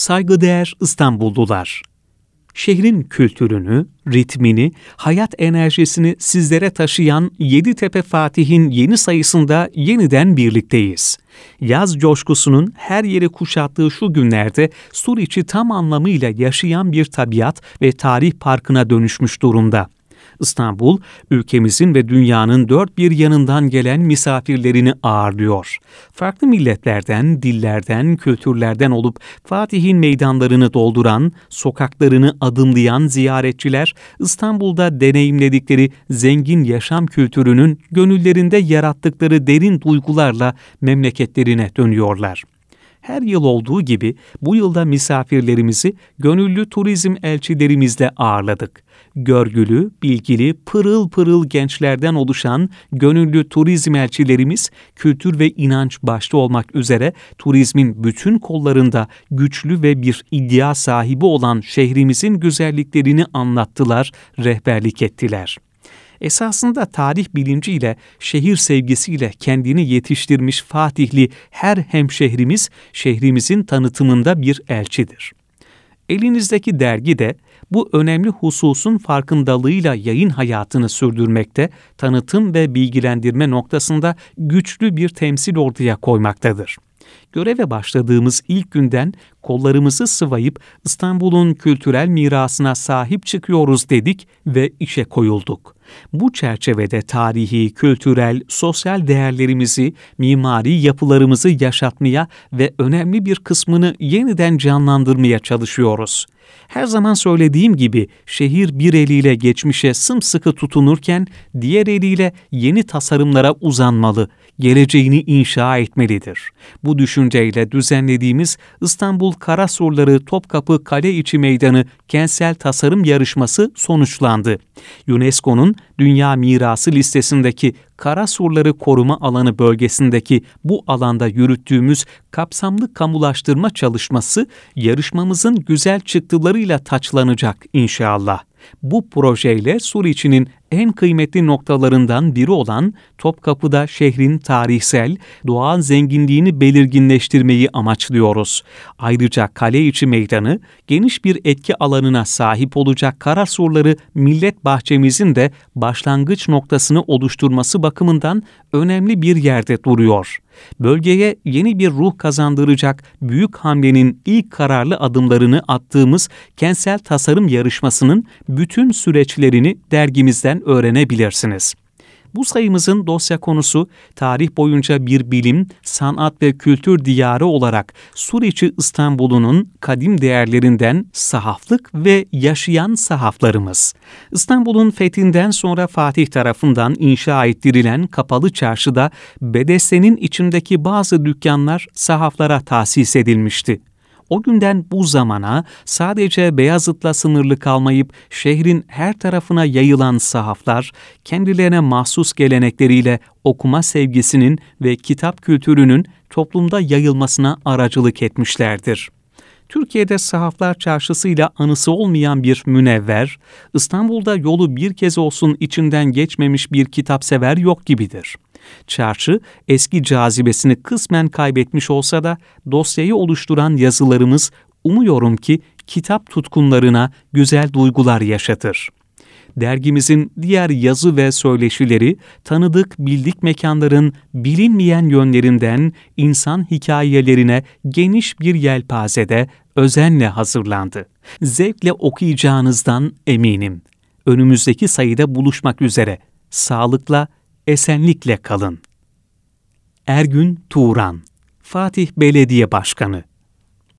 Saygıdeğer İstanbullular, şehrin kültürünü, ritmini, hayat enerjisini sizlere taşıyan Yeditepe Fatih'in yeni sayısında yeniden birlikteyiz. Yaz coşkusunun her yeri kuşattığı şu günlerde Suriçi tam anlamıyla yaşayan bir tabiat ve tarih parkına dönüşmüş durumda. İstanbul, ülkemizin ve dünyanın dört bir yanından gelen misafirlerini ağırlıyor. Farklı milletlerden, dillerden, kültürlerden olup Fatih'in meydanlarını dolduran, sokaklarını adımlayan ziyaretçiler, İstanbul'da deneyimledikleri zengin yaşam kültürünün gönüllerinde yarattıkları derin duygularla memleketlerine dönüyorlar. Her yıl olduğu gibi bu yılda misafirlerimizi gönüllü turizm elçilerimizle ağırladık. Görgülü, bilgili, pırıl pırıl gençlerden oluşan gönüllü turizm elçilerimiz kültür ve inanç başta olmak üzere turizmin bütün kollarında güçlü ve bir iddia sahibi olan şehrimizin güzelliklerini anlattılar, rehberlik ettiler.'' Esasında tarih bilinciyle, şehir sevgisiyle kendini yetiştirmiş Fatihli her hemşehrimiz şehrimizin tanıtımında bir elçidir. Elinizdeki dergi de bu önemli hususun farkındalığıyla yayın hayatını sürdürmekte, tanıtım ve bilgilendirme noktasında güçlü bir temsil ortaya koymaktadır. Göreve başladığımız ilk günden kollarımızı sıvayıp İstanbul'un kültürel mirasına sahip çıkıyoruz dedik ve işe koyulduk. Bu çerçevede tarihi, kültürel, sosyal değerlerimizi, mimari yapılarımızı yaşatmaya ve önemli bir kısmını yeniden canlandırmaya çalışıyoruz. Her zaman söylediğim gibi şehir bir eliyle geçmişe sımsıkı tutunurken diğer eliyle yeni tasarımlara uzanmalı, geleceğini inşa etmelidir. Bu düşünceyle düzenlediğimiz İstanbul Karasurları Topkapı Kale İçi Meydanı Kentsel Tasarım Yarışması sonuçlandı. UNESCO'nun Dünya Mirası listesindeki Karasurları Koruma Alanı bölgesindeki bu alanda yürüttüğümüz kapsamlı kamulaştırma çalışması yarışmamızın güzel çıktılarıyla taçlanacak inşallah. Bu projeyle Suriçi'nin en kıymetli noktalarından biri olan Topkapı'da şehrin tarihsel, doğal zenginliğini belirginleştirmeyi amaçlıyoruz. Ayrıca kale içi meydanı geniş bir etki alanına sahip olacak Karasurları Millet Bahçemizin de başlangıç noktasını oluşturması bakımından önemli bir yerde duruyor bölgeye yeni bir ruh kazandıracak büyük hamlenin ilk kararlı adımlarını attığımız kentsel tasarım yarışmasının bütün süreçlerini dergimizden öğrenebilirsiniz. Bu sayımızın dosya konusu tarih boyunca bir bilim, sanat ve kültür diyarı olarak Suriçi İstanbul'unun kadim değerlerinden sahaflık ve yaşayan sahaflarımız. İstanbul'un fethinden sonra Fatih tarafından inşa ettirilen kapalı çarşıda Bedese'nin içindeki bazı dükkanlar sahaflara tahsis edilmişti o günden bu zamana sadece Beyazıt'la sınırlı kalmayıp şehrin her tarafına yayılan sahaflar, kendilerine mahsus gelenekleriyle okuma sevgisinin ve kitap kültürünün toplumda yayılmasına aracılık etmişlerdir. Türkiye'de sahaflar çarşısıyla anısı olmayan bir münevver, İstanbul'da yolu bir kez olsun içinden geçmemiş bir kitapsever yok gibidir.'' Çarşı eski cazibesini kısmen kaybetmiş olsa da dosyayı oluşturan yazılarımız umuyorum ki kitap tutkunlarına güzel duygular yaşatır. Dergimizin diğer yazı ve söyleşileri tanıdık bildik mekanların bilinmeyen yönlerinden insan hikayelerine geniş bir yelpazede özenle hazırlandı. Zevkle okuyacağınızdan eminim. Önümüzdeki sayıda buluşmak üzere. Sağlıkla esenlikle kalın. Ergün Turan, Fatih Belediye Başkanı